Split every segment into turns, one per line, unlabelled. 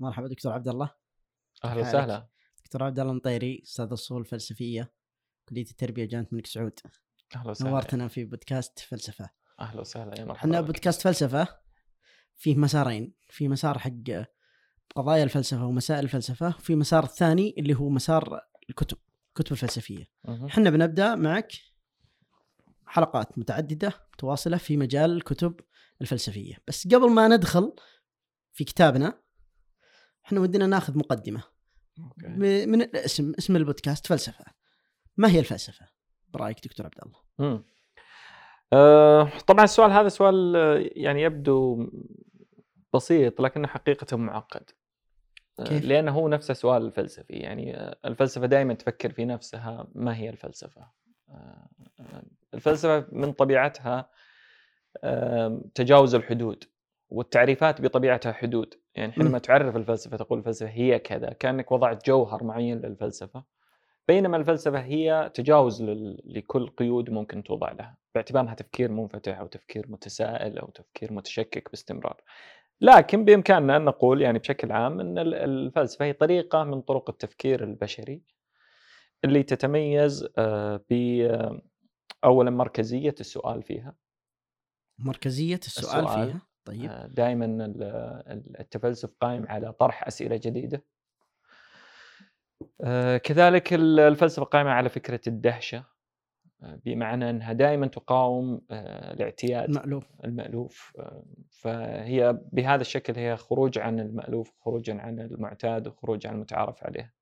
مرحبا دكتور عبد الله. أهلا؟
وسهلا.
دكتور عبد الله المطيري أستاذ اصول فلسفيه كلية التربية جامعة الملك سعود.
أهلا وسهلا.
نورتنا في بودكاست فلسفة.
أهلا وسهلا يا مرحبا إحنا.
بودكاست فلسفة فيه مسارين في مسار حق قضايا الفلسفة ومسائل الفلسفة وفي مسار الثاني اللي هو مسار الكتب الكتب
الفلسفية.
إحنا بنبدأ معك حلقات متعددة متواصلة في مجال الكتب الفلسفية. بس قبل ما ندخل في كتابنا إحنا ودنا ناخذ مقدمة.
أوكي.
من الاسم اسم البودكاست فلسفة. ما هي الفلسفة؟ برأيك دكتور عبد الله.
آه، طبعا السؤال هذا سؤال آه، يعني يبدو بسيط لكنه حقيقة معقد. آه،
كيف؟
لأنه هو نفسه سؤال الفلسفي يعني آه، الفلسفة دائما تفكر في نفسها. ما هي الفلسفة؟ آه، الفلسفة من طبيعتها تجاوز الحدود والتعريفات بطبيعتها حدود. يعني حينما. تعرف الفلسفة تقول الفلسفة هي كذا كأنك وضعت جوهر معين للفلسفة بينما الفلسفة هي تجاوز لل- لكل قيود ممكن توضع لها باعتبارها تفكير منفتح أو تفكير متسائل أو تفكير متشكك باستمرار لكن بإمكاننا أن نقول يعني بشكل عام أن ال- الفلسفة هي طريقة من طرق التفكير البشري اللي تتميز آه، ب آه، أولا مركزية السؤال فيها
مركزية السؤال,
السؤال.
فيها طيب.
دائما التفلسف قائم على طرح أسئلة جديدة. آه، كذلك ال- الفلسفة قائمة على فكرة الدهشة آه، بمعنى أنها دائما تقاوم آه، الاعتياد
المألوف.
المألوف آه، فهي بهذا الشكل هي خروج عن المألوف خروجا عن المعتاد وخروج عن المتعارف عليه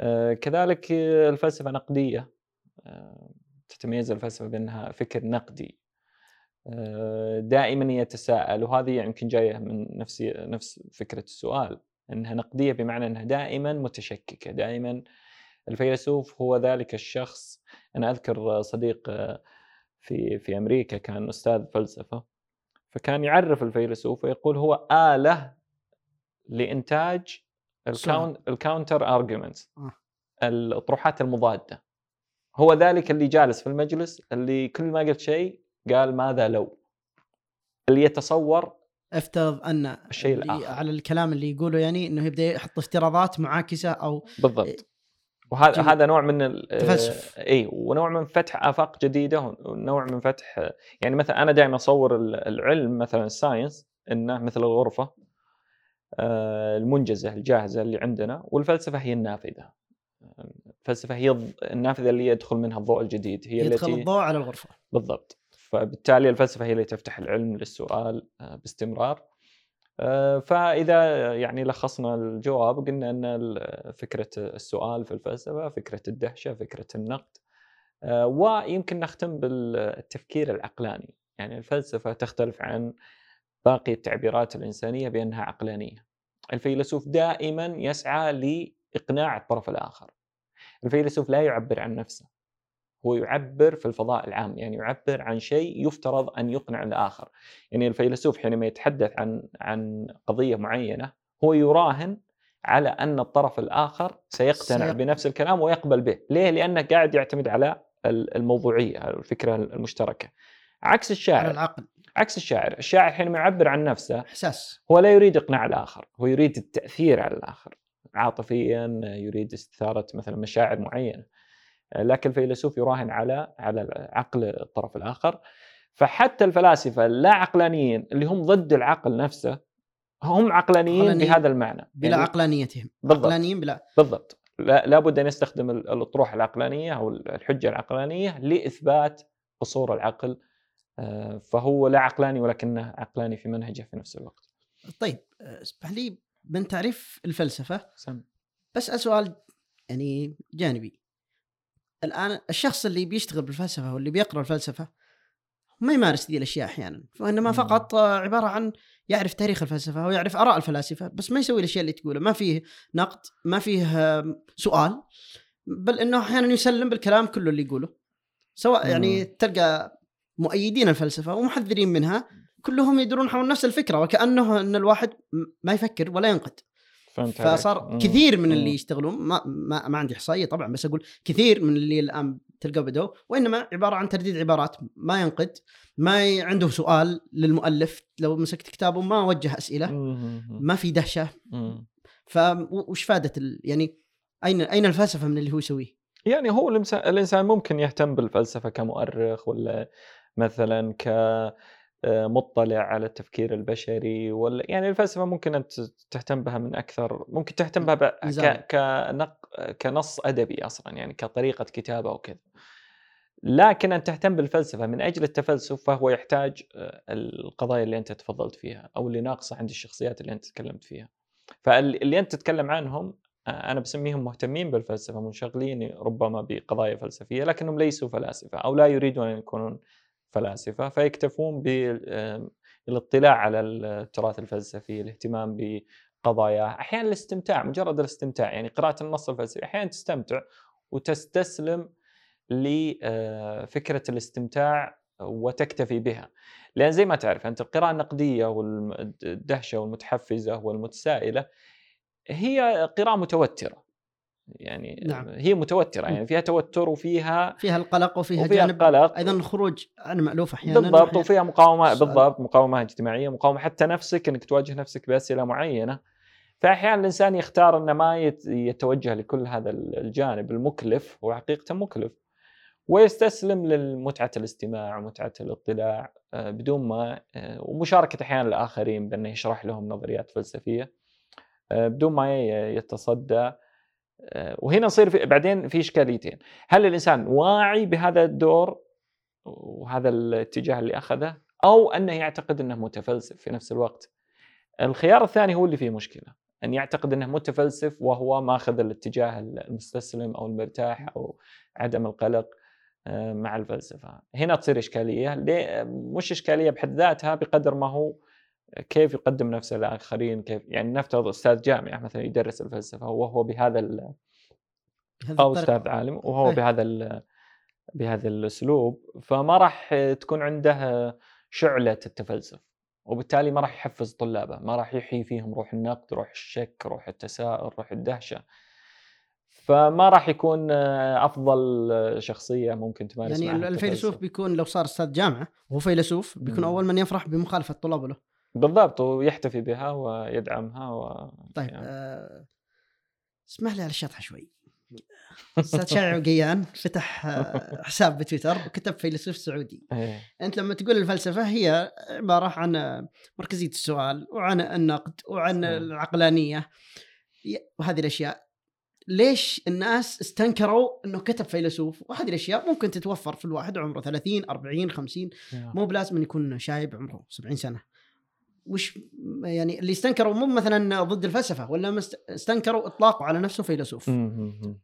آه، كذلك آه، الفلسفة نقدية آه، تتميز الفلسفة بأنها فكر نقدي. آه، دائما يتساءل وهذه يمكن جاية من نفس نفس فكرة السؤال إنها نقدية بمعنى إنها دائما متشككة دائما الفيلسوف هو ذلك الشخص. أنا أذكر صديق آه، في في أمريكا كان أستاذ فلسفة فكان يعرف الفيلسوف ويقول هو آلة لإنتاج ال coun ال counter arguments
آه.
الاطروحات المضادة. هو ذلك اللي جالس في المجلس اللي كل ما قلت شيء قال ماذا لو؟ اللي يتصور؟
افترض أن
الشيء الآخر.
على الكلام اللي يقوله يعني إنه يبدأ يحط افتراضات معاكسة أو
بالضبط. وهذا
جميل.
هذا نوع من ال-
تفلسف.
اي ونوع من فتح آفاق جديدة ونوع من فتح يعني مثلا أنا دائما أصور ال- العلم مثلا ال science إنه مثل الغرفة آه، المنجزة الجاهزة اللي عندنا والفلسفة هي النافذة. الفلسفة هي النافذة اللي يدخل منها الضوء الجديد هي
يدخل
التي
الضوء على الغرفة.
بالضبط. فبالتالي الفلسفة هي اللي تفتح العلم للسؤال آه، باستمرار. آه، فإذا يعني لخصنا الجواب قلنا أن فكرة السؤال في الفلسفة فكرة الدهشة فكرة النقد آه، ويمكن نختم بالتفكير العقلاني. يعني الفلسفة تختلف عن باقي التعبيرات الإنسانية بأنها عقلانية. الفيلسوف دائما يسعى لإقناع الطرف الآخر. الفيلسوف لا يعبر عن نفسه. هو يعبر في الفضاء العام يعني يعبر عن شيء يفترض أن يقنع الآخر يعني الفيلسوف حينما يتحدث عن عن قضية معينة هو يراهن على أن الطرف الآخر سيقتنع
سيق-
بنفس الكلام ويقبل به. ليه؟ لأنه قاعد يعتمد على ال- الموضوعية الفكرة المشتركة. عكس
على
الشاعر
العقل.
عكس الشاعر. الشاعر حينما يعبر عن نفسه
إحساس.
هو لا يريد إقناع الآخر هو يريد التأثير على الآخر. عاطفيا يريد استثارة مثلا مشاعر معينة. لكن الفيلسوف يراهن على على عقل الطرف الآخر. فحتى الفلاسفة اللا عقلانيين اللي هم ضد العقل نفسه هم عقلانيين بهذا المعنى.
بلا
يعني
عقلانيتهم.
بالضبط.
عقلانيين بلا.
بالضبط. لا لابد أن يستخدم ال- الاطروحه العقلانية أو الحجة العقلانية لإثبات قصور العقل آه، فهو لا عقلاني ولكنه عقلاني في منهجه في نفس الوقت.
طيب آه، اسمح لي من تعريف الفلسفة
سم.
بسأل سؤال يعني جانبي. الآن الشخص اللي بيشتغل بالفلسفة واللي بيقرأ الفلسفة ما يمارس ذي الأشياء أحيانا
وإنما.
فقط عبارة عن يعرف تاريخ الفلسفة ويعرف آراء الفلاسفة بس ما يسوي الأشياء اللي تقوله ما فيه نقد ما فيه سؤال بل إنه أحيانا يسلم بالكلام كله اللي يقوله سواء يعني. تلقى مؤيدين الفلسفة ومحذرين منها كلهم يدورون حول نفس الفكرة وكأنه إن الواحد ما يفكر ولا ينقد
فهمت عليك.
فصار
مم.
كثير من. اللي يشتغلون ما, ما, ما عندي إحصائية طبعا بس أقول كثير من اللي الآن تلقاه بدو وإنما عبارة عن ترديد عبارات ما ينقد ما. عنده سؤال للمؤلف لو مسكت كتابه ما وجه أسئلة ما في دهشة فوش فادت ال... يعني أين أين الفلسفة من اللي هو يسويه؟
يعني هو الإنسان ممكن يهتم بالفلسفة كمؤرخ ولا مثلا كمطلع على التفكير البشري ولا يعني الفلسفة ممكن أن تهتم بها من أكثر ممكن تهتم بها ك... كنق... كنص أدبي أصلا يعني كطريقة كتابة وكذا لكن أن تهتم بالفلسفة من أجل التفلسف فهو يحتاج آه، القضايا اللي أنت تفضلت فيها أو اللي ناقصة عند الشخصيات اللي أنت تكلمت فيها. فاللي أنت تتكلم عنهم آه، أنا بسميهم مهتمين بالفلسفة منشغلين ربما بقضايا فلسفية لكنهم ليسوا فلاسفة أو لا يريدون أن يكونون فلاسفة فيكتفون بالاطلاع على التراث الفلسفي، الاهتمام بقضايا، أحيانا الاستمتاع مجرد الاستمتاع يعني قراءة النص الفلسفي أحيانا تستمتع وتستسلم لفكره الاستمتاع وتكتفي بها. لأن زي ما تعرف أنت القراءة النقدية والدهشه والمتحفزة والمتسائلة هي قراءة متوترة. يعني نعم. هي متوترة يعني فيها توتر وفيها
فيها القلق وفيها, وفيها جانب القلق أيضا الخروج عن مألوف أحيانا.
بالضبط وفيها مقاومة بالضبط مقاومة اجتماعية مقاومة حتى نفسك إنك تواجه نفسك بأسئلة معينة. فاحيانا الإنسان يختار إنه ما يتوجه لكل هذا الجانب المكلف هو حقيقة مكلف ويستسلم لمتعه الاستماع ومتعه الاطلاع آه، بدون ما آه، ومشاركة أحيانا الآخرين بأنه يشرح لهم نظريات فلسفية آه، بدون ما يتصدى. وهنا يصير في بعدين في إشكاليتين. هل الإنسان واعي بهذا الدور وهذا الاتجاه اللي أخذه أو أنه يعتقد أنه متفلسف في نفس الوقت؟ الخيار الثاني هو اللي فيه مشكلة أن يعتقد أنه متفلسف وهو ماخذ الاتجاه المستسلم أو المرتاح أو عدم القلق آه، مع الفلسفة. هنا تصير إشكالية مش إشكالية بحد ذاتها بقدر ما هو كيف يقدم نفسه للاخرين كيف يعني نفترض أستاذ جامعه مثلا يدرس الفلسفة وهو بهذا ال... أو أستاذ عالم وهو. بهذا بهذا الأسلوب فما راح تكون عنده شعلة التفلسف وبالتالي ما راح يحفز طلابه ما راح يحيي فيهم روح النقد روح الشك روح التساؤل روح الدهشة. فما راح يكون أفضل شخصية ممكن تمارس
يعني الفيلسوف بيكون لو صار أستاذ جامعه وهو فيلسوف بيكون أول من يفرح بمخالفة طلابه له.
بالضبط ويحتفي بها ويدعمها و...
طيب يعني. آه... اسمح لي على الشطحه شوي. أستاذ شارع وقيان فتح آه، حساب بتويتر وكتب فيلسوف سعودي. أيه. أنت لما تقول الفلسفة هي عبارة عن مركزية السؤال وعن النقد وعن العقلانية. وهذه الأشياء. ليش الناس استنكروا إنه كتب فيلسوف؟ وهذه الأشياء ممكن تتوفر في الواحد عمره 30 40 50 مو بلازم يكون شايب عمره 70 سنة. وش يعني اللي استنكروا مو مثلا ضد الفلسفة ولا استنكروا اطلاقه على نفسه فيلسوف.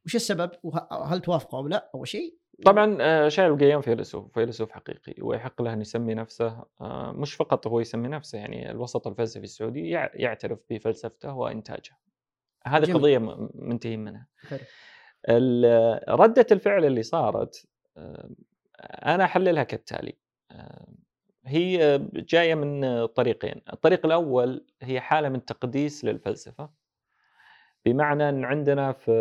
وش السبب؟ وهل توافقوا أو لا؟ أول شيء.
طبعا آه، شايل القيام فيلسوف فيلسوف حقيقي ويحق له أن يسمي نفسه آه، مش فقط هو يسمي نفسه يعني الوسط الفلسفي السعودي يعترف بفلسفته وإنتاجه. هذه جميل. قضية منتهين منها. ردة الفعل اللي صارت آه، أنا أحللها كالتالي. هي جاية من طريقين، الطريق الأول هي حالة من تقديس للفلسفة بمعنى إن عندنا في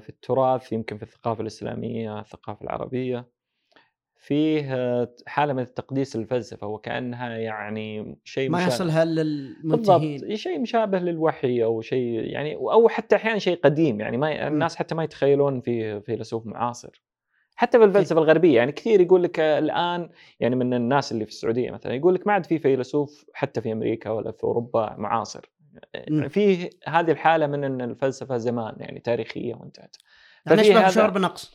في التراث يمكن في الثقافة الإسلامية، الثقافة العربية فيه حالة من التقديس للفلسفة وكأنها يعني شيء
ما يصلها للمنتهين.
بالضبط شيء مشابه للوحي أو شيء يعني أو حتى أحيانا شيء قديم يعني ما الناس حتى ما يتخيلون في فيلسوف معاصر. حتى بالفلسفه الغربية يعني كثير يقول لك الآن يعني من الناس اللي في السعودية مثلا يقول لك ما عاد في فيلسوف حتى في أمريكا ولا في أوروبا معاصر. في هذه الحالة من إن الفلسفة زمان يعني تاريخية وانتهت.
يعني يشبه شعور بنقص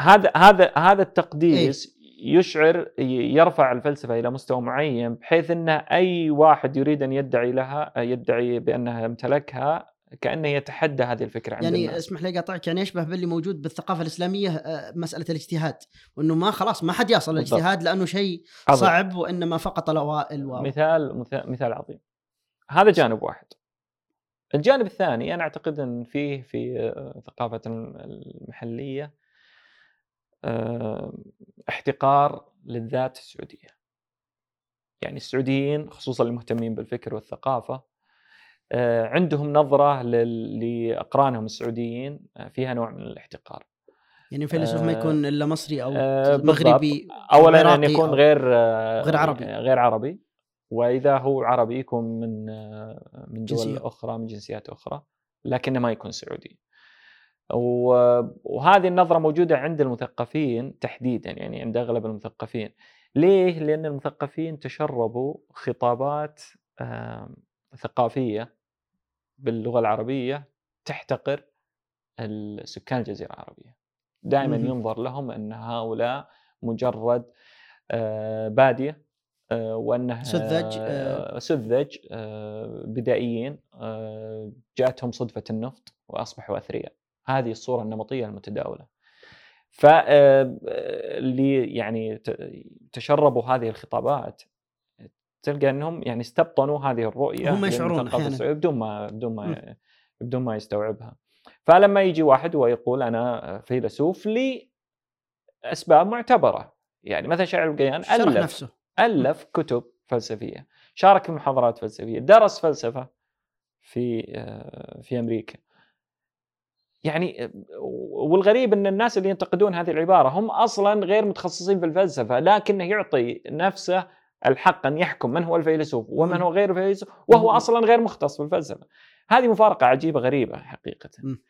هذا هذا هذا التقديس إيه؟ يشعر يرفع الفلسفة إلى مستوى معين بحيث إن أي واحد يريد أن يدعي لها يدعي بأنها امتلكها كأنه يتحدى هذه الفكرة عند
يعني
الناس.
اسمح لي قاطعك يعني يشبه باللي موجود بالثقافة الإسلامية آه، مسألة الاجتهاد وإنه ما خلاص ما حد يصل للاجتهاد لأنه شيء صعب وإنما فقط الأوائل
و... مثال مثال عظيم. هذا جانب واحد. الجانب الثاني أنا أعتقد إن فيه في آه، ثقافة المحلية آه، احتقار للذات السعودية. يعني السعوديين خصوصا المهتمين بالفكر والثقافة عندهم نظرة لأقرانهم السعوديين آه، فيها نوع من الاحتقار.
يعني الفيلسوف ما
آه،
يكون إلا مصري أو
آه،
مغربي
اولا
أن
يكون غير آه،
غير عربي.
غير عربي. وإذا هو عربي يكون من آه، من دول
جنسية.
أخرى من جنسيات أخرى لكنه ما يكون سعودي. وهذه النظرة موجودة عند المثقفين تحديدا يعني عند أغلب المثقفين. ليه؟ لأن المثقفين تشربوا خطابات ثقافيه باللغة العربية تحتقر السكان الجزيرة العربية. دائما. ينظر لهم أن هؤلاء مجرد آه، بادية آه، وانه
سذج،
آه، سذج بدائيين جاءتهم صدفة النفط وأصبحوا أثرياء. هذه الصورة النمطية المتداولة. فاللي يعني تشربوا هذه الخطابات تلقى انهم يعني استبطنوا هذه الرؤية
هم يشعرون.
السعودي بدون ما بدون. ما بدون ما يستوعبها. فلما يجي واحد ويقول أنا فيلسوف لأسباب معتبرة. يعني مثلا شاعر القيان ألف
نفسه.
ألف كتب فلسفية. شارك في محاضرات فلسفية. درس فلسفة في آه، في أمريكا. يعني آه، والغريب أن الناس اللي ينتقدون هذه العبارة هم أصلا غير متخصصين في الفلسفة لكنه يعطي نفسه الحق أن يحكم من هو الفيلسوف ومن. هو غير الفيلسوف وهو
مم.
أصلا غير مختص في الفلسفه هذه مفارقة عجيبة غريبة حقيقة
مم.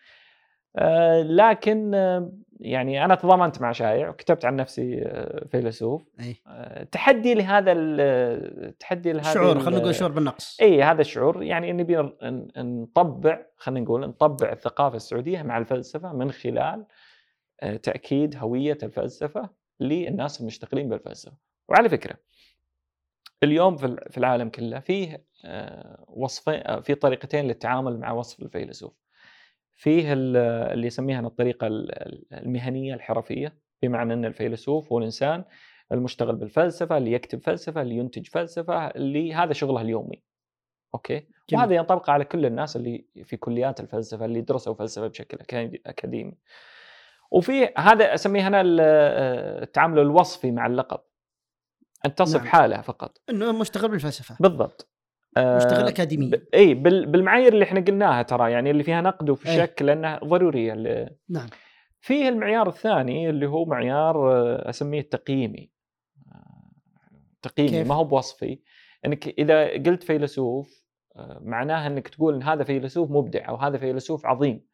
آه لكن آه يعني أنا تضامنت مع شايع وكتبت عن نفسي آه فيلسوف آه، تحدي لهذا ال- تحدي لهذا
شعور
ال-
خلينا نقول شعور بالنقص
إي هذا الشعور يعني نبي نطبع خلينا نقول نطبع الثقافة السعودية مع الفلسفة من خلال تأكيد هوية الفلسفة للناس المشتغلين بالفلسفة وعلى فكرة اليوم في ال- في العالم كله فيه آه، وصفين آه، في طريقتين للتعامل مع وصف الفيلسوف. فيه ال- اللي يسميها الطريقة ال- ال- المهنية الحرفية بمعنى إن الفيلسوف هو الانسان المشتغل بالفلسفة اللي يكتب فلسفة اللي ينتج فلسفة اللي هذا شغله اليومي. okay؟
جميل.
وهذا ينطبق على كل الناس اللي في كليات الفلسفة اللي درسوا فلسفة بشكل أكادي- أكاديمي. وفي هذا أسميه أنا ال- التعامل الوصفي مع اللقب. أن تصف
نعم.
حاله فقط.
إنه مشتغل بالفلسفة.
بالضبط.
مشتغل
آه،
اكاديميا.
ب- إي بال- بالمعايير اللي إحنا قلناها ترى يعني اللي فيها نقد وفي
أي.
شك لأنها ضرورية ل-
نعم.
فيه المعيار الثاني اللي هو معيار آه، أسميه التقييمي. آه، تقييمي
كيف؟
ما هو بوصفي. إنك إذا قلت فيلسوف معناها إنك تقول إن هذا فيلسوف مبدع أو هذا فيلسوف عظيم.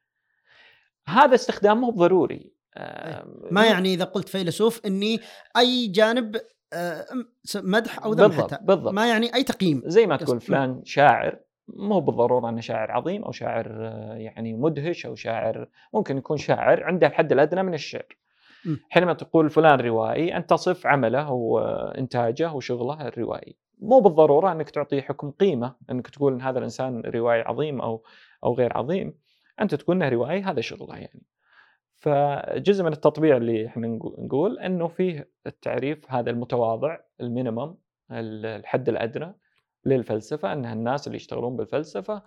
هذا استخدام مو ضروري
ما يعني إذا قلت فيلسوف إني أي جانب مدح أو ذم
بالضبط
حتى
بالضبط
ما يعني أي تقييم
زي ما تقول فلان شاعر مو بالضرورة أنه شاعر عظيم أو شاعر آه، يعني مدهش أو شاعر ممكن يكون شاعر عنده الحد الأدنى من الشعر. حينما تقول فلان روائي أنت تصف عمله وانتاجه وشغله الروائي. مو بالضرورة أنك تعطيه حكم قيمة أنك تقول إن هذا الإنسان روائي عظيم أو أو غير عظيم. أنت تقول إنه روائي هذا شغله يعني. فجزء من التطبيع اللي إحنا نقو- نقول إنه فيه التعريف هذا المتواضع المينيمم الحد الأدنى للفلسفة انها الناس اللي يشتغلون بالفلسفة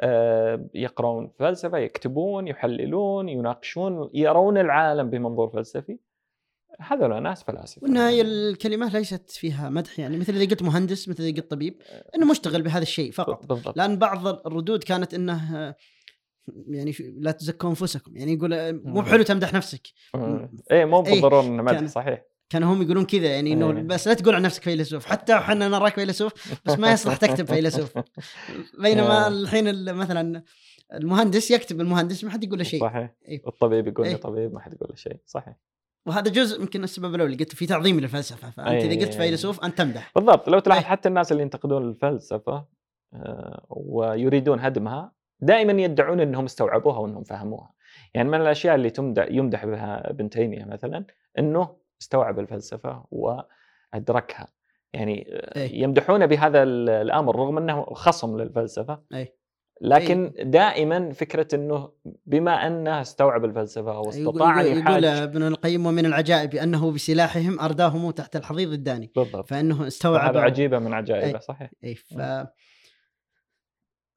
آه، يقرؤون فلسفة يكتبون يحللون يناقشون يرون العالم بمنظور فلسفي. هذول ناس فلاسفة.
والنهاية الكلمة ليست فيها مدح يعني مثل إذا قلت مهندس مثل إذا قلت طبيب إنه مشتغل بهذا الشيء فقط.
بالضبط.
لأن بعض الردود كانت إنه آه، يعني لا تزكوا أنفسكم. يعني يقول آه، مو بحلو تمدح نفسك.
إيه مو
إيه،
بالضرورة إنه مدح صحيح.
كانوا هم يقولون كذا يعني إنه
إيه.
بس لا تقول عن نفسك فيلسوف. حتى إحنا نراك فيلسوف بس ما يصلح تكتب فيلسوف. بينما
آه.
الحين ال- مثلا المهندس يكتب المهندس ما حد يقول له شيء.
صحيح.
إيه.
الطبيب يقول
إيه.
إيه. طبيب ما حد يقول له شيء صحيح.
وهذا جزء يمكن السبب الأول. قلت في تعظيم للفلسفة
فأنت
إذا قلت فيلسوف أنت تمدح.
بالضبط. لو تلاحظ
إيه.
حتى الناس اللي ينتقدون الفلسفة آه، ويريدون هدمها دائما يدعون إنهم استوعبوها وإنهم فهموها. يعني من الأشياء اللي تمدح يمدح بها ابن تيمية مثلا إنه استوعب الفلسفة وأدركها. يعني
إيه.
يمدحونه بهذا ال- الأمر رغم إنه خصم للفلسفة.
أي.
لكن دائما فكرة إنه بما أنه استوعب
الفلسفة
واستطاع ان
يقول, يقول
يحاج
ابن القيم ومن العجائب أنه بسلاحهم أرداهم تحت الحضيض الداني.
بالضبط.
فإنه استوعب
هذا عجيبة من
أي.
عجائبه صحيح.
أي ف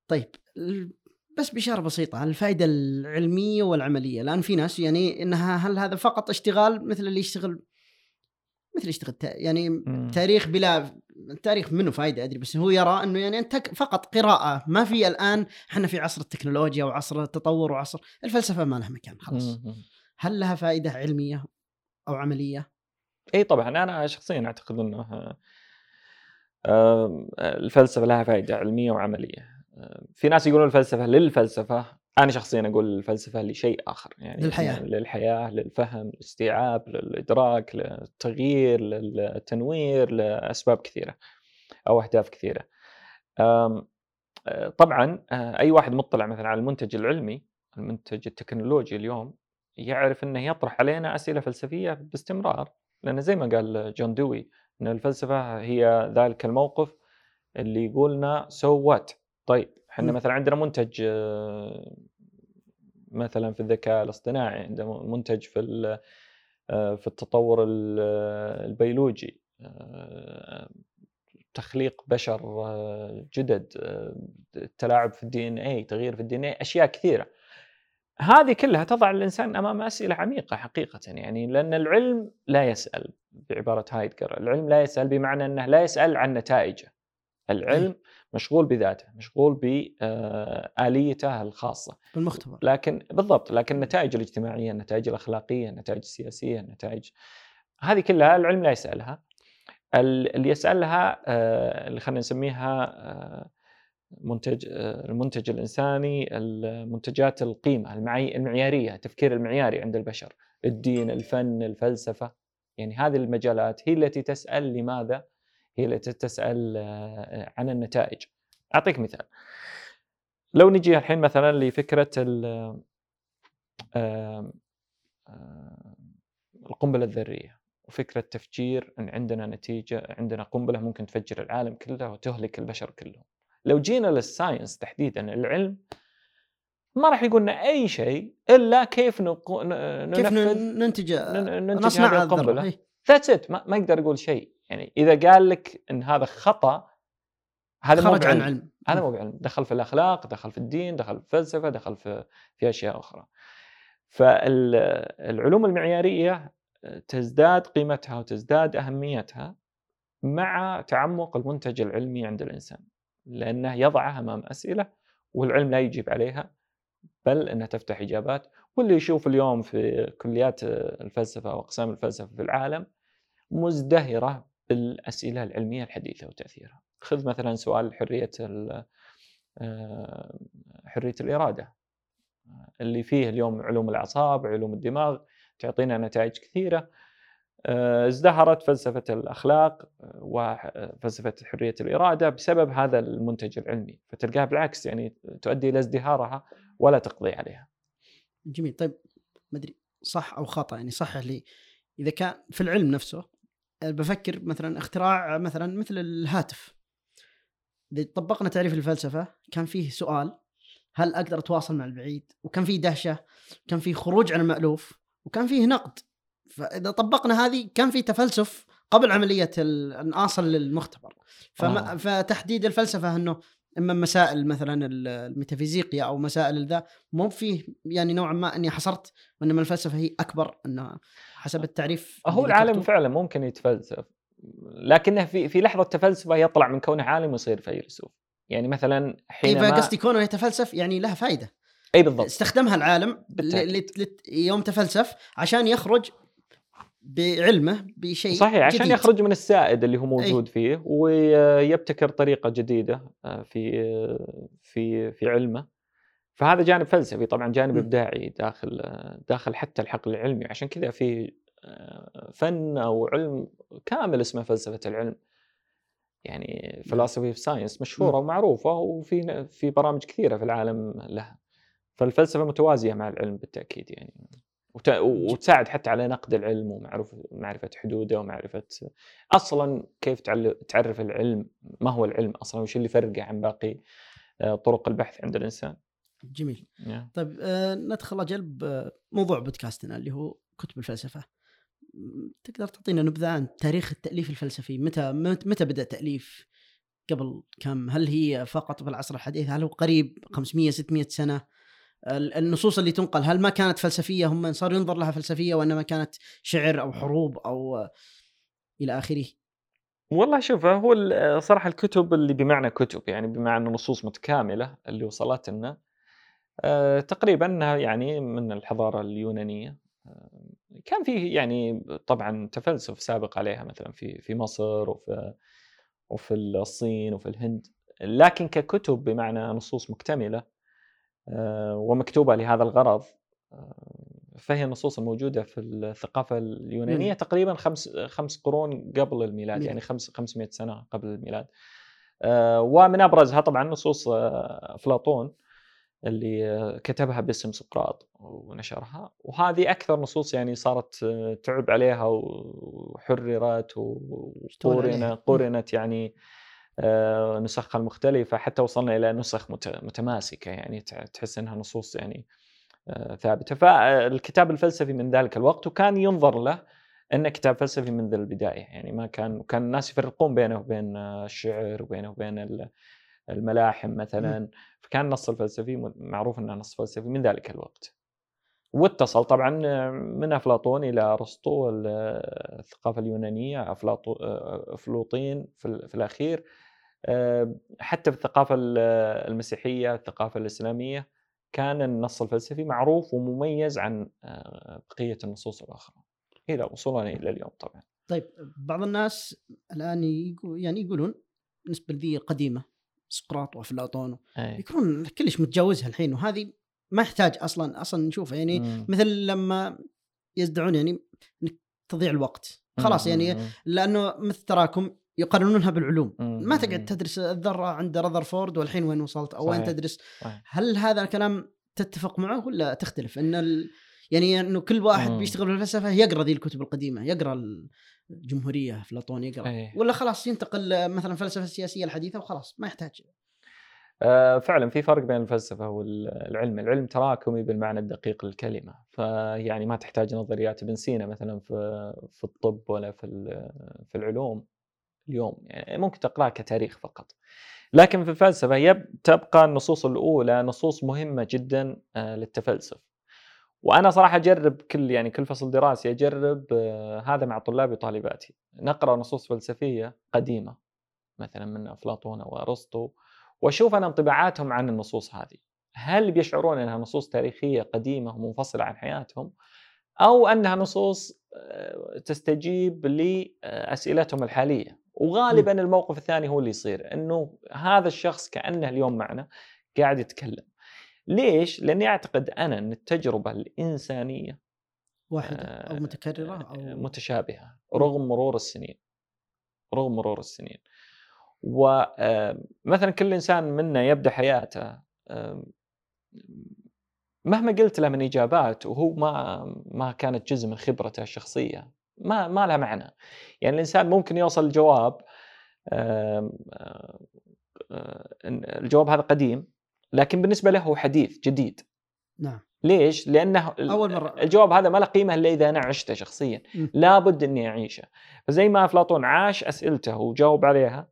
طيب بس بإشارة بسيطة عن الفائدة العلمية والعملية الآن في ناس يعني إنها هل هذا فقط اشتغال مثل اللي يشتغل مثل يشتغل يعني
مم.
تاريخ بلا التاريخ منه فائدة أدري بس هو يرى أنه يعني أنت ك- فقط قراءة ما في الآن إحنا في عصر التكنولوجيا وعصر التطور وعصر الفلسفة ما لها مكان خلاص. هل لها فائده علمية أو عملية؟
إي طبعا أنا شخصيا أعتقد إنه آه، الفلسفة لها فائده علمية وعملية آه، في ناس يقولون الفلسفة للفلسفة أنا شخصيا أقول الفلسفة لشيء آخر يعني
للحياة.
للحياة للفهم للاستيعاب للإدراك للتغيير للتنوير لأسباب كثيرة أو أهداف كثيرة. آه، طبعا أي واحد مطلع مثلا على المنتج العلمي المنتج التكنولوجي اليوم يعرف إنه يطرح علينا أسئلة فلسفية باستمرار لأن زي ما قال جون ديوي إن الفلسفة هي ذلك الموقف اللي يقولنا so so what طيب إحنا مثلا عندنا منتج آه، مثلا في الذكاء الاصطناعي عندنا منتج في آه، في التطور البيولوجي آه، تخليق بشر جدد التلاعب في ال DNA تغيير في ال DNA أشياء كثيرة هذه كلها تضع الإنسان أمام أسئلة عميقة حقيقة يعني لأن العلم لا يسأل بعبارة هايدجر، العلم لا يسأل بمعنى أنه لا يسأل عن نتائجه. العلم مشغول بذاته، مشغول بآليته الخاصة.
بالمختبر.
لكن بالضبط، لكن النتائج الاجتماعية، النتائج الأخلاقية، النتائج السياسية، النتائج هذه كلها العلم لا يسألها. اللي يسألها آه، اللي خلينا نسميها آه، منتج المنتج الإنساني المنتجات القيمة المعيارية التفكير المعياري عند البشر الدين الفن الفلسفة يعني هذه المجالات هي التي تسأل لماذا هي التي تسأل آه، عن النتائج. أعطيك مثال. لو نجي الحين مثلا لفكرة آه، آه، القنبلة الذرية وفكرة تفجير إن عندنا نتيجة عندنا قنبلة ممكن تفجر العالم كله وتهلك البشر كلهم. لو جينا لل science تحديدا العلم ما راح يقول لنا أي شيء إلا كيف نقو...
كيف ننتج
ننتج نصنع هذه القنبلة. that's it ما, ما يقدر يقول شيء. يعني إذا قال لك إن هذا خطأ
هذا خرج عن علم.
هذا مو بعلم. دخل في الأخلاق دخل في الدين دخل في الفلسفة دخل في في أشياء أخرى. فالعلوم المعيارية تزداد قيمتها وتزداد أهميتها مع تعمق المنتج العلمي عند الإنسان. لأنه يضعها أمام أسئلة والعلم لا يجيب عليها بل إنها تفتح إجابات. واللي يشوف اليوم في كليات الفلسفة وأقسام الفلسفة في العالم مزدهرة بالاسئله العلمية الحديثة وتأثيرها. خذ مثلا سؤال حرية آه، حرية الإرادة اللي فيه اليوم علوم الأعصاب، علوم الدماغ تعطينا نتائج كثيرة آه، ازدهرت فلسفة الأخلاق آه، وفلسفه حرية الإرادة بسبب هذا المنتج العلمي فتلقاها بالعكس يعني تؤدي إلى ازدهارها ولا تقضي عليها.
جميل طيب ما أدري صح أو خطأ يعني صحح لي إذا كان في العلم نفسه بفكر مثلا اختراع مثلا مثل الهاتف إذا طبقنا تعريف الفلسفة كان فيه سؤال هل أقدر أتواصل مع البعيد؟ وكان فيه دهشة، كان فيه خروج عن المألوف، وكان فيه نقد فإذا طبقنا هذه كان في تفلسف قبل عملية ان اصل للمختبر فما آه. فتحديد الفلسفة إنه إما مسائل مثلا الميتافيزيقيا أو مسائل ذا مو فيه يعني نوعا ما إني حصرت وإنما الفلسفة هي أكبر انه حسب التعريف
هو العالم فعلا ممكن يتفلسف لكنه في في لحظة تفلسفة يطلع من كونه عالم ويصير فيلسوف. يعني مثلا
حينما اي قصدي كونه يتفلسف يعني له فائده
أي بالضبط.
استخدمها العالم يوم تفلسف عشان يخرج بعلمه بشيء
صحيح عشان جديد. يخرج من السائد اللي هو موجود أي. فيه ويبتكر طريقة جديدة آه، في في في علمه فهذا جانب فلسفي طبعا جانب م. إبداعي داخل داخل حتى الحقل العلمي عشان كذا في آه، فن أو علم كامل اسمه فلسفة العلم يعني فلسفي في ساينس مشهورة م. ومعروفة وفي في برامج كثيرة في العالم لها فالفلسفة متوازية مع العلم بالتأكيد يعني وتساعد حتى على نقد العلم ومعرفة حدوده ومعرفة أصلا كيف تعرف العلم ما هو العلم أصلا وش اللي يفرقه عن باقي آه، طرق البحث عند الإنسان.
جميل. yeah. طيب آه ندخل أجل موضوع بودكاستنا اللي هو كتب الفلسفة. تقدر تعطينا نبذة عن تاريخ التأليف الفلسفي؟ متى متى بدأ تأليف؟ قبل كم؟ هل هي فقط في العصر الحديث؟ هل هو قريب 500 600 سنة؟ النصوص اللي تنقل هل ما كانت فلسفية هم صار ينظر لها فلسفية وإنما كانت شعر أو حروب أو إلى آخره؟
والله شوف هو صراحة الكتب اللي بمعنى كتب يعني بمعنى نصوص متكاملة اللي وصلت لنا أه تقريبا يعني من الحضارة اليونانية. كان فيه يعني طبعا تفلسف سابق عليها مثلا في في مصر وفي وفي الصين وفي الهند لكن ككتب بمعنى نصوص مكتملة آه، ومكتوبة لهذا الغرض. آه، فهي النصوص الموجوده في الثقافة اليونانية تقريبا خمس خمس قرون قبل الميلاد يعني خمس 500 سنة قبل الميلاد. آه، ومن أبرزها طبعا نصوص أفلاطون اللي كتبها باسم سقراط ونشرها. وهذه أكثر نصوص يعني صارت تعب عليها وحررت وقورنت قورنت يعني آه، نسخها المختلفة حتى وصلنا إلى نسخ متماسكة يعني تحس إنها نصوص يعني آه، ثابتة. فالكتاب الفلسفي من ذلك الوقت وكان ينظر له انه كتاب فلسفي منذ البداية. يعني ما كان كان الناس يفرقون بينه وبين الشعر وبينه وبين الملاحم مثلا. فكان النص الفلسفي معروف إنه نص فلسفي من ذلك الوقت. واتصل طبعا من أفلاطون إلى أرسطو الثقافة اليونانية أفلاطين في الأخير. حتى في الثقافة المسيحية الثقافة الإسلامية كان النص الفلسفي معروف ومميز عن بقية النصوص الأخرى إلى وصولنا إلى اليوم طبعا.
طيب بعض الناس الآن يقول يعني يقولون بالنسبة لذي القديمة سقراط وأفلاطون يكونون كلش متجاوزها الحين وهذه ما يحتاج أصلا أصلا نشوفها يعني مم. مثل لما يزدعون يعني تضيع الوقت خلاص يعني لأنه مثل تراكم يقارنونها بالعلوم. ما تقعد تدرس الذرة عند رذرفورد والحين وين وصلت أو وين تدرس. صحيح. هل هذا الكلام تتفق معه ولا تختلف؟ إن ال... يعني إنه كل واحد بيشتغل في الفلسفه يقرأ ذي الكتب القديمة يقرأ الجمهورية أفلاطون يقرأ. أيه. ولا خلاص ينتقل مثلا الفلسفه السياسيه الحديثة وخلاص ما يحتاج.
آه فعلا في فرق بين الفلسفة والعلم، العلم تراكمي بالمعنى الدقيق للكلمة، فيعني ما تحتاج نظريات ابن سينا مثلا في في الطب ولا في في العلوم. اليوم، يعني ممكن تقراه كتاريخ فقط. لكن في الفلسفة يب تبقى النصوص الأولى نصوص مهمة جدا آه، للتفلسف. وأنا صراحة أجرب كل يعني كل فصل دراسي أجرب آه، هذا مع طلابي وطالباتي، نقرأ نصوص فلسفية قديمة مثلا من أفلاطون وارسطو وأشوف أنا انطباعاتهم عن النصوص هذه هل بيشعرون أنها نصوص تاريخية قديمة ومنفصلة عن حياتهم أو أنها نصوص آه، تستجيب لأسئلتهم الحالية وغالبا الموقف الثاني هو اللي يصير إنه هذا الشخص كأنه اليوم معنا قاعد يتكلم. ليش؟ لأني أعتقد أنا إن التجربة الإنسانية
واحدة أو آه، متكررة أو
متشابهة رغم مرور السنين. رغم مرور السنين. ومثلا كل إنسان منا يبدأ حياته مهما قلت له من إجابات وهو ما ما كانت جزء من خبرته الشخصية. ما ما لها معنى. يعني الإنسان ممكن يوصل الجواب الجواب هذا قديم لكن بالنسبة له هو حديث جديد.
نعم.
ليش؟ لأنه أول مرة. الجواب هذا ما له قيمة إلا إذا أنا عشته شخصيا، لابد إني أعيشه، فزي ما أفلاطون عاش أسئلته وجاوب عليها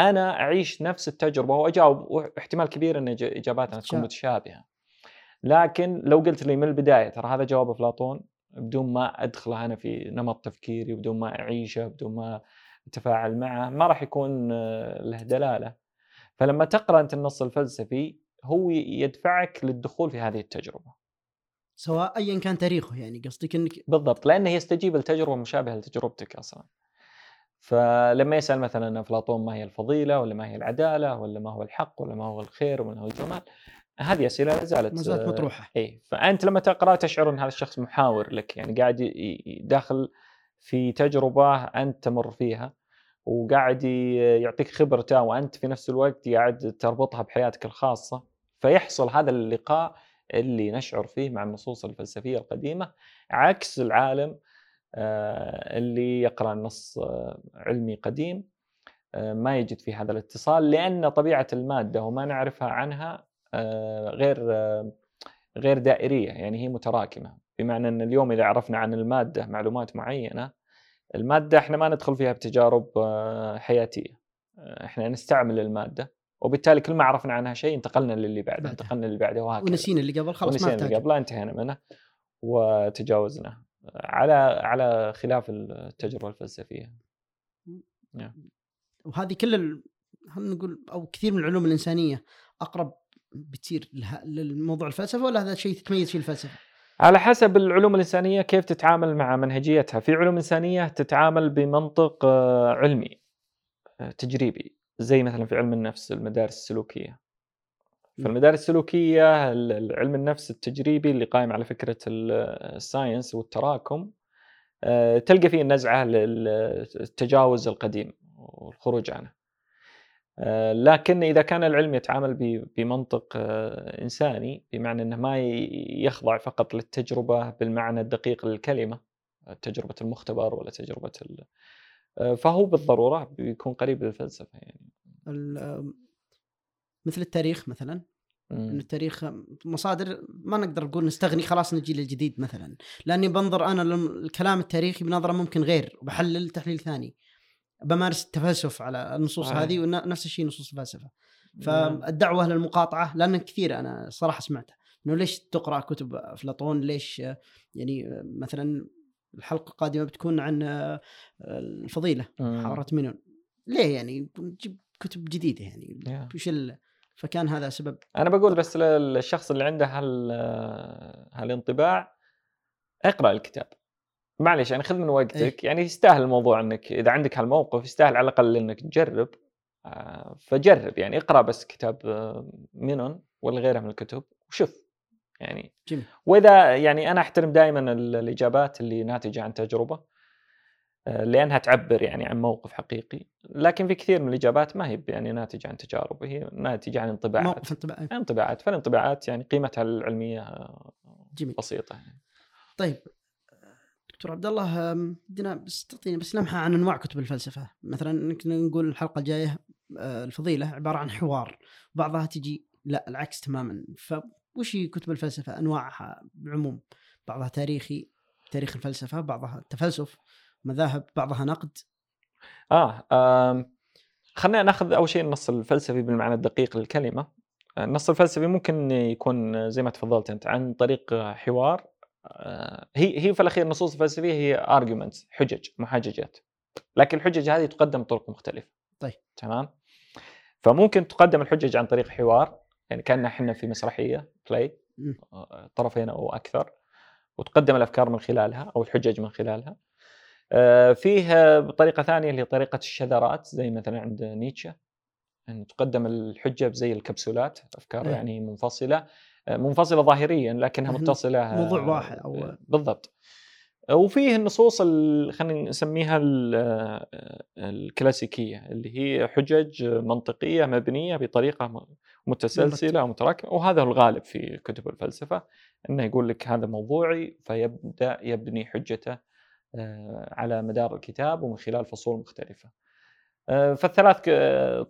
أنا أعيش نفس التجربة واجاوب واحتمال كبير إن إجاباتنا تكون متشابهة. لكن لو قلت لي من البداية ترى هذا جواب أفلاطون؟ بدون ما ادخله أنا في نمط تفكيري بدون ما أعيشه بدون ما أتفاعل معه ما راح يكون له دلالة. فلما تقرأ أنت النص الفلسفي هو يدفعك للدخول في هذه التجربة.
سواء ايا كان تاريخه يعني قصدك إنك
بالضبط لأنه يستجيب لتجربه مشابهة لتجربتك أصلا. فلما يسأل مثلا أفلاطون ما هي الفضيلة ولا ما هي العدالة ولا ما هو الحق ولا ما هو الخير ولا ما هو الجمال هذه أسئلة لا زالت
ما زالت مطروحة.
اي فأنت لما تقرأ تشعر ان هذا الشخص محاور لك يعني قاعد داخل في تجربة أنت تمر فيها وقاعد يعطيك خبرته وأنت في نفس الوقت قاعد تربطها بحياتك الخاصة. فيحصل هذا اللقاء اللي نشعر فيه مع النصوص الفلسفية القديمة عكس العالم آه، اللي يقرأ نص آه، علمي قديم آه، ما يجد في هذا الاتصال لأن طبيعة المادة وما نعرفها عنها غير غير دائرية يعني هي متراكمة. بمعنى إن اليوم إذا عرفنا عن المادة معلومات معينة المادة إحنا ما ندخل فيها بتجارب حياتية. إحنا نستعمل المادة وبالتالي كل ما عرفنا عنها شيء انتقلنا للي بعده انتقلنا للي بعده
وهكذا. ونسينا اللي قبل خلاص
ونسينا اللي قبل انتهينا منه وتجاوزناه على على خلاف التجربة الفلسفية.
نعم. وهذه كل ال... نقول أو كثير من العلوم الإنسانية أقرب بتصير للموضوع الفلسفة ولا هذا شيء تتميز فيه الفلسفة؟
على حسب العلوم الإنسانية كيف تتعامل مع منهجيتها، في علوم إنسانية تتعامل بمنطق آه، علمي آه، تجريبي زي مثلا في علم النفس المدارس السلوكية. في المدارس السلوكية علم النفس التجريبي اللي قائم على فكرة الساينس والتراكم آه، تلقى فيه النزعة للتجاوز القديم والخروج عنه. آه، لكن إذا كان العلم يتعامل بمنطق آه، إنساني بمعنى إنه ما يخضع فقط للتجربة بالمعنى الدقيق للكلمة تجربة المختبر ولا تجربة فهو بالضرورة بيكون قريب للفلسفة يعني.
مثل التاريخ مثلا إن التاريخ مصادر ما نقدر نقول نستغني خلاص نجي للجديد مثلا لأني بنظر أنا الكلام التاريخي بنظرة ممكن غير وبحلل تحليل ثاني. بمارس التفلسف على النصوص آه. هذه ونفس الشيء نصوص الفلسفة. فالدعوة للمقاطعة لأن كثير أنا صراحة سمعتها. إنه ليش تقرأ كتب أفلاطون؟ ليش يعني مثلا الحلقة القادمة بتكون عن الفضيلة حاره مينون. ليه يعني؟ نجيب كتب جديدة يعني. وش فكان هذا سبب.
أنا بقول بس للشخص اللي عنده هال هالانطباع اقرأ الكتاب. معلش يعني خذ من وقتك أيه؟ يعني يستاهل الموضوع إنك إذا عندك هالموقف يستاهل على الأقل إنك تجرب آه، فجرب يعني اقرأ بس كتاب آه، مينون ولا غيره من الكتب وشوف يعني جميل. وإذا يعني أنا أحترم دائما الإجابات اللي ناتجة عن تجربة آه، لأنها تعبر يعني عن موقف حقيقي لكن في كثير من الإجابات ما هي يعني ناتجة عن تجارب هي ناتجة عن انطباعات موقف انطباعات انطباعات فالانطباعات يعني قيمتها العلمية جميل. بسيطة يعني.
طيب دكتور عبد الله بدنا بس تعطيني بس لمحة عن أنواع كتب الفلسفة. مثلا نقول الحلقة الجاية آه، الفضيلة عبارة عن حوار بعضها تجي لا العكس تماما. فوش هي كتب الفلسفة؟ أنواعها بعموم. بعضها تاريخي تاريخ الفلسفة بعضها تفلسف مذاهب بعضها نقد.
آه خلينا نأخذ أول شيء النص الفلسفي بالمعنى الدقيق للكلمة. النص الفلسفي ممكن يكون زي ما تفضلت أنت عن طريق حوار آه، هي هي في الأخير النصوص الفلسفيه هي arguments حجج محاججات لكن الحجج هذه تقدم بطرق مختلفة.
طيب.
تمام؟ فممكن تقدم الحجج عن طريق حوار يعني كأن إحنا في مسرحية play آه، طرفين أو أكثر وتقدم الأفكار من خلالها أو الحجج من خلالها. آه، فيه بطريقه ثانية اللي هي طريقة الشذرات زي مثلا عند نيتشه إن تقدم الحجة زي الكبسولات أفكار إيه. يعني منفصلة. منفصلة ظاهريا لكنها متصلة
موضوع واحد أو
آه، بالضبط. وفيه النصوص خلينا نسميها الكلاسيكية اللي هي حجج منطقية مبنية بطريقة متسلسلة ومتراكمه وهذا هو الغالب في كتب الفلسفة إنه يقول لك هذا موضوعي فيبدأ يبني حجته آه، على مدار الكتاب ومن خلال فصول مختلفة. آه، فالثلاث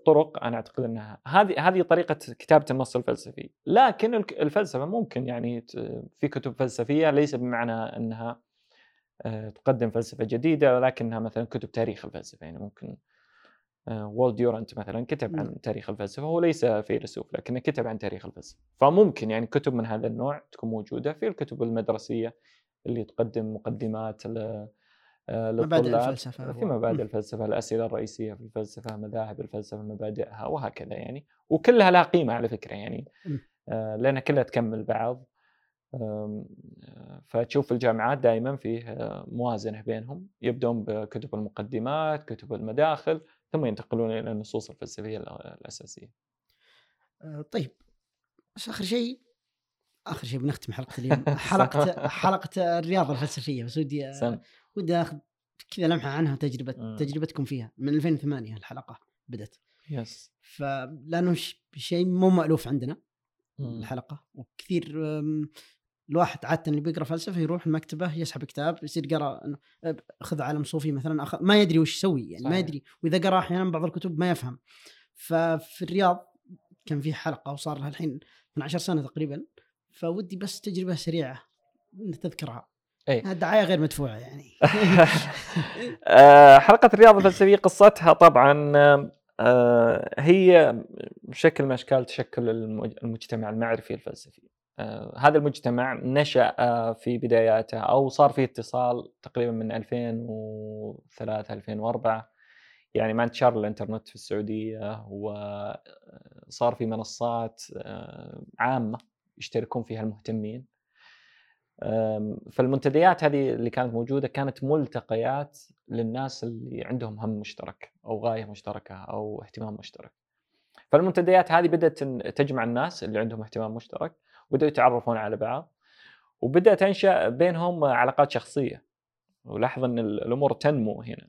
طرق أنا أعتقد إنها هذه هذه طريقة كتابة النص الفلسفي، لكن الفلسفة ممكن يعني في كتب فلسفية ليس بمعنى إنها آه، تقدم فلسفة جديدة ولكنها مثلا كتب تاريخ الفلسفة. يعني ممكن وولد ديورنت مثلا كتب عن تاريخ الفلسفة هو ليس فيلسوف لكنه كتب عن تاريخ الفلسفة. فممكن يعني كتب من هذا النوع تكون موجودة في الكتب المدرسية اللي تقدم مقدمات
آه، مبادئ الفلسفة
في مبادئ الفلسفة الأسئلة الرئيسية في الفلسفة مذاهب الفلسفة مبادئها وهكذا يعني. وكلها لها قيمة على فكرة يعني. آه، لأنها كلها تكمل بعض. آه، فتشوف الجامعات دائما فيه موازنة بينهم. يبدون بكتب المقدمات كتب المداخل ثم ينتقلون إلى النصوص الفلسفية الأساسية.
طيب بس آخر شيء آخر شيء بنختم حلقة اليوم. حلقة حلقة الرياضة الفلسفية. بس ودي ودي آخذ كذا لمحة عنها تجربة م. تجربتكم فيها. من 2008 الحلقة بدت
يس.
فلانه شيء مو مألوف عندنا م. الحلقة. وكثير الواحد عادة اللي بيقرأ فلسفة يروح المكتبه يسحب كتاب يصير قرا خذ عالم صوفي مثلا أخذ ما يدري وش يسوي. يعني صحيح. ما يدري. وإذا قرأ أحيانا بعض الكتب ما يفهم. ففي الرياض كان في حلقة وصار لها الحين من عشر سنة تقريبا. فودي بس تجربة سريعة تذكرها.
أي.
دعاية غير مدفوعة يعني.
آه، حلقة الرياضه الفلسفية قصتها طبعا آه، هي شكل من أشكال تشكل المجتمع المعرفي الفلسفي. آه، هذا المجتمع نشأ في بداياته أو صار فيه اتصال تقريبا من 2003 2004 يعني مع انتشار الإنترنت في السعودية وصار في منصات عامة. يشتركون فيها المهتمين فالمنتديات هذه اللي كانت موجودة كانت ملتقيات للناس اللي عندهم هم مشترك أو غاية مشتركة أو اهتمام مشترك. فالمنتديات هذه بدأت تجمع الناس اللي عندهم اهتمام مشترك وبداوا يتعرفون على بعض وبدأت تنشا بينهم علاقات شخصية ولاحظ إن الأمور تنمو هنا.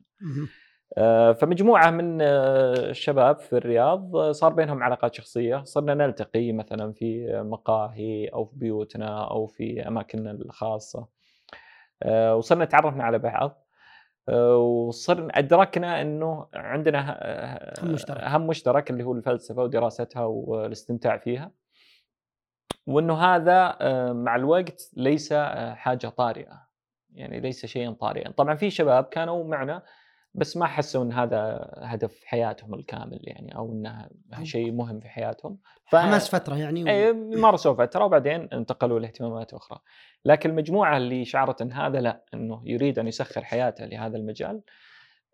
آه، فمجموعة من آه، الشباب في الرياض آه، صار بينهم علاقات شخصية، صرنا نلتقي مثلا في مقاهي أو في بيوتنا أو في أماكننا الخاصة. وصرنا تعرفنا على بعض وصرنا أدركنا إنه عندنا
هم مشترك.
هم مشترك اللي هو الفلسفة ودراستها والاستمتاع فيها. وإنه هذا مع الوقت ليس حاجة طارئة. يعني ليس شيئا طارئا، طبعا في شباب كانوا معنا بس ما حسوا ان هذا هدف حياتهم الكامل يعني أو إنه شيء مهم في حياتهم. ف...
حماس فترة يعني و...
اي مارسوا فترة وبعدين انتقلوا لاهتمامات أخرى. لكن المجموعة اللي شعرت إن هذا لا إنه يريد أن يسخر حياته لهذا المجال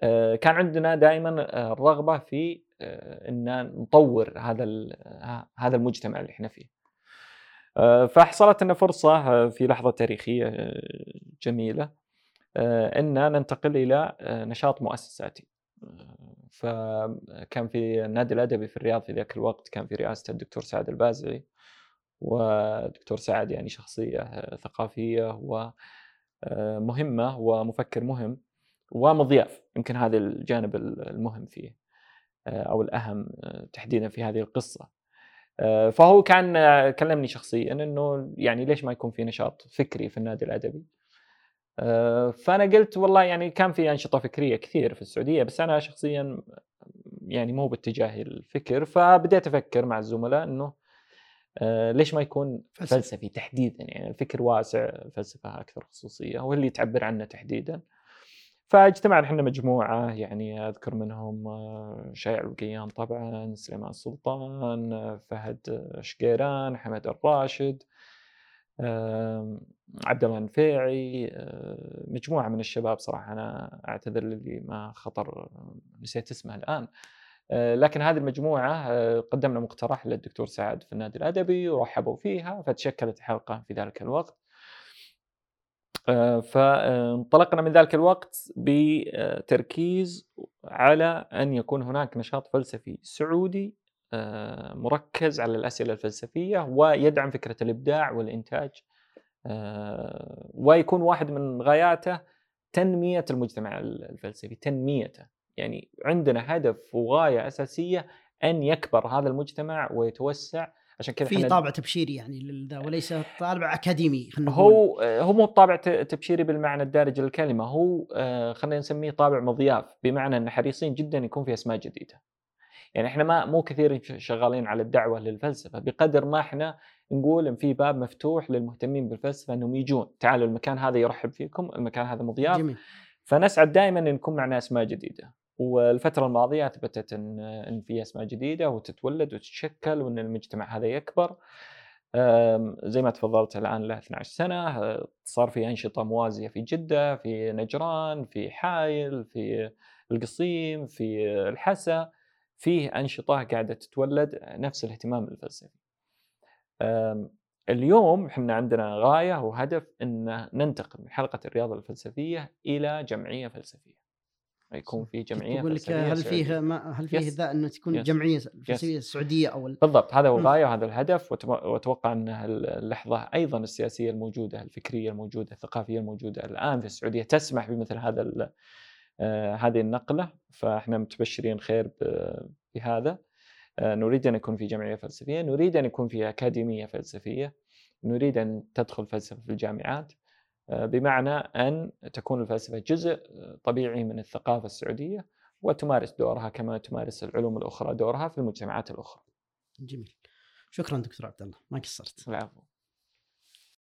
آه، كان عندنا دائما آه، الرغبة في آه، إن نطور هذا هذا المجتمع اللي إحنا فيه. فحصلت لنا فرصة في لحظة تاريخية جميلة. إن ننتقل إلى آه، نشاط مؤسساتي. آه، فكان في النادي الأدبي في الرياض في ذاك الوقت كان في رئاسة الدكتور سعد البازعي ودكتور سعد يعني شخصية آه، ثقافية ومهمه ومفكر مهم ومضياف يمكن هذا الجانب المهم فيه آه، أو الأهم آه، تحديدا في هذه القصة. آه، فهو كان آه، كلمني شخصيا إنه يعني ليش ما يكون في نشاط فكري في النادي الأدبي؟ آه، فأنا قلت والله يعني كان في أنشطة فكرية كثير في السعودية بس أنا شخصيا يعني مو باتجاهي الفكر فبديت أفكر مع الزملاء إنه آه، ليش ما يكون. فلسفي تحديدا يعني الفكر واسع الفلسفة أكثر خصوصية هو اللي تعبر عنه تحديدا فاجتمعنا إحنا مجموعة يعني أذكر منهم آه، شايع القيان طبعا سليمان السلطان آه، فهد شقيران حمد الراشد عبد الله النفيعي آه، مجموعة من الشباب صراحة أنا أعتذر للي ما خطر نسيت اسمه الآن. آه، لكن هذه المجموعة آه، قدمنا مقترح للدكتور سعد في النادي الأدبي ورحبوا فيها فتشكلت حلقة في ذلك الوقت. فانطلقنا من ذلك الوقت بتركيز على أن يكون هناك نشاط فلسفي سعودي مركز على الأسئلة الفلسفية ويدعم فكرة الإبداع والإنتاج آه، ويكون واحد من غاياته تنمية المجتمع الفلسفي تنميته. يعني عندنا هدف وغاية أساسية أن يكبر هذا المجتمع ويتوسع. عشان كذا
في طابع تبشيري يعني وليس طابع أكاديمي.
هو هو مو بطابع ت- تبشيري بالمعنى الدارج للكلمة هو آه، خلينا نسميه طابع مضياف بمعنى أن حريصين جدا يكون في أسماء جديدة. يعني إحنا ما مو كثير شغالين على الدعوة للفلسفة. بقدر ما إحنا نقول إن في باب مفتوح للمهتمين بالفلسفة إنهم يجون. تعالوا المكان هذا يرحب فيكم المكان هذا مضياف.
جميل.
فنسعد دائما إن يكون معنا أسماء جديدة. والفترة الماضية أثبتت ان إن في أسماء جديدة وتتولد وتتشكل وإن المجتمع هذا يكبر. زي ما تفضلت الآن له 12 سنة. صار في أنشطة موازية في جدة في نجران في حايل في القصيم في الحسا. فيه أنشطة قاعدة تتولد نفس الاهتمام الفلسفي اليوم إحنا عندنا غاية وهدف إن ننتقل من حلقة الرياضة الفلسفية إلى جمعية فلسفية يكون في جمعية
بقول لك هل. فيه ما هل فيه
yes.
ذا إنه تكون
yes.
جمعية فلسفية سعودية أو ال-
بالضبط هذا هو. الغايه وهذا الهدف وأتوقع إن اللحظه أيضا السياسية الموجودة الفكرية الموجودة الثقافية الموجودة الآن في السعودية تسمح بمثل هذا آه، هذه النقلة فإحنا مستبشرين خير بهذا آه، نريد أن يكون في جمعية فلسفية نريد أن يكون في أكاديمية فلسفية نريد أن تدخل فلسفة في الجامعات آه، بمعنى أن تكون الفلسفة جزء آه، طبيعي من الثقافة السعودية وتمارس دورها كما تمارس العلوم الأخرى دورها في المجتمعات الأخرى.
جميل شكرا دكتور عبد الله ما قصرت
العفو.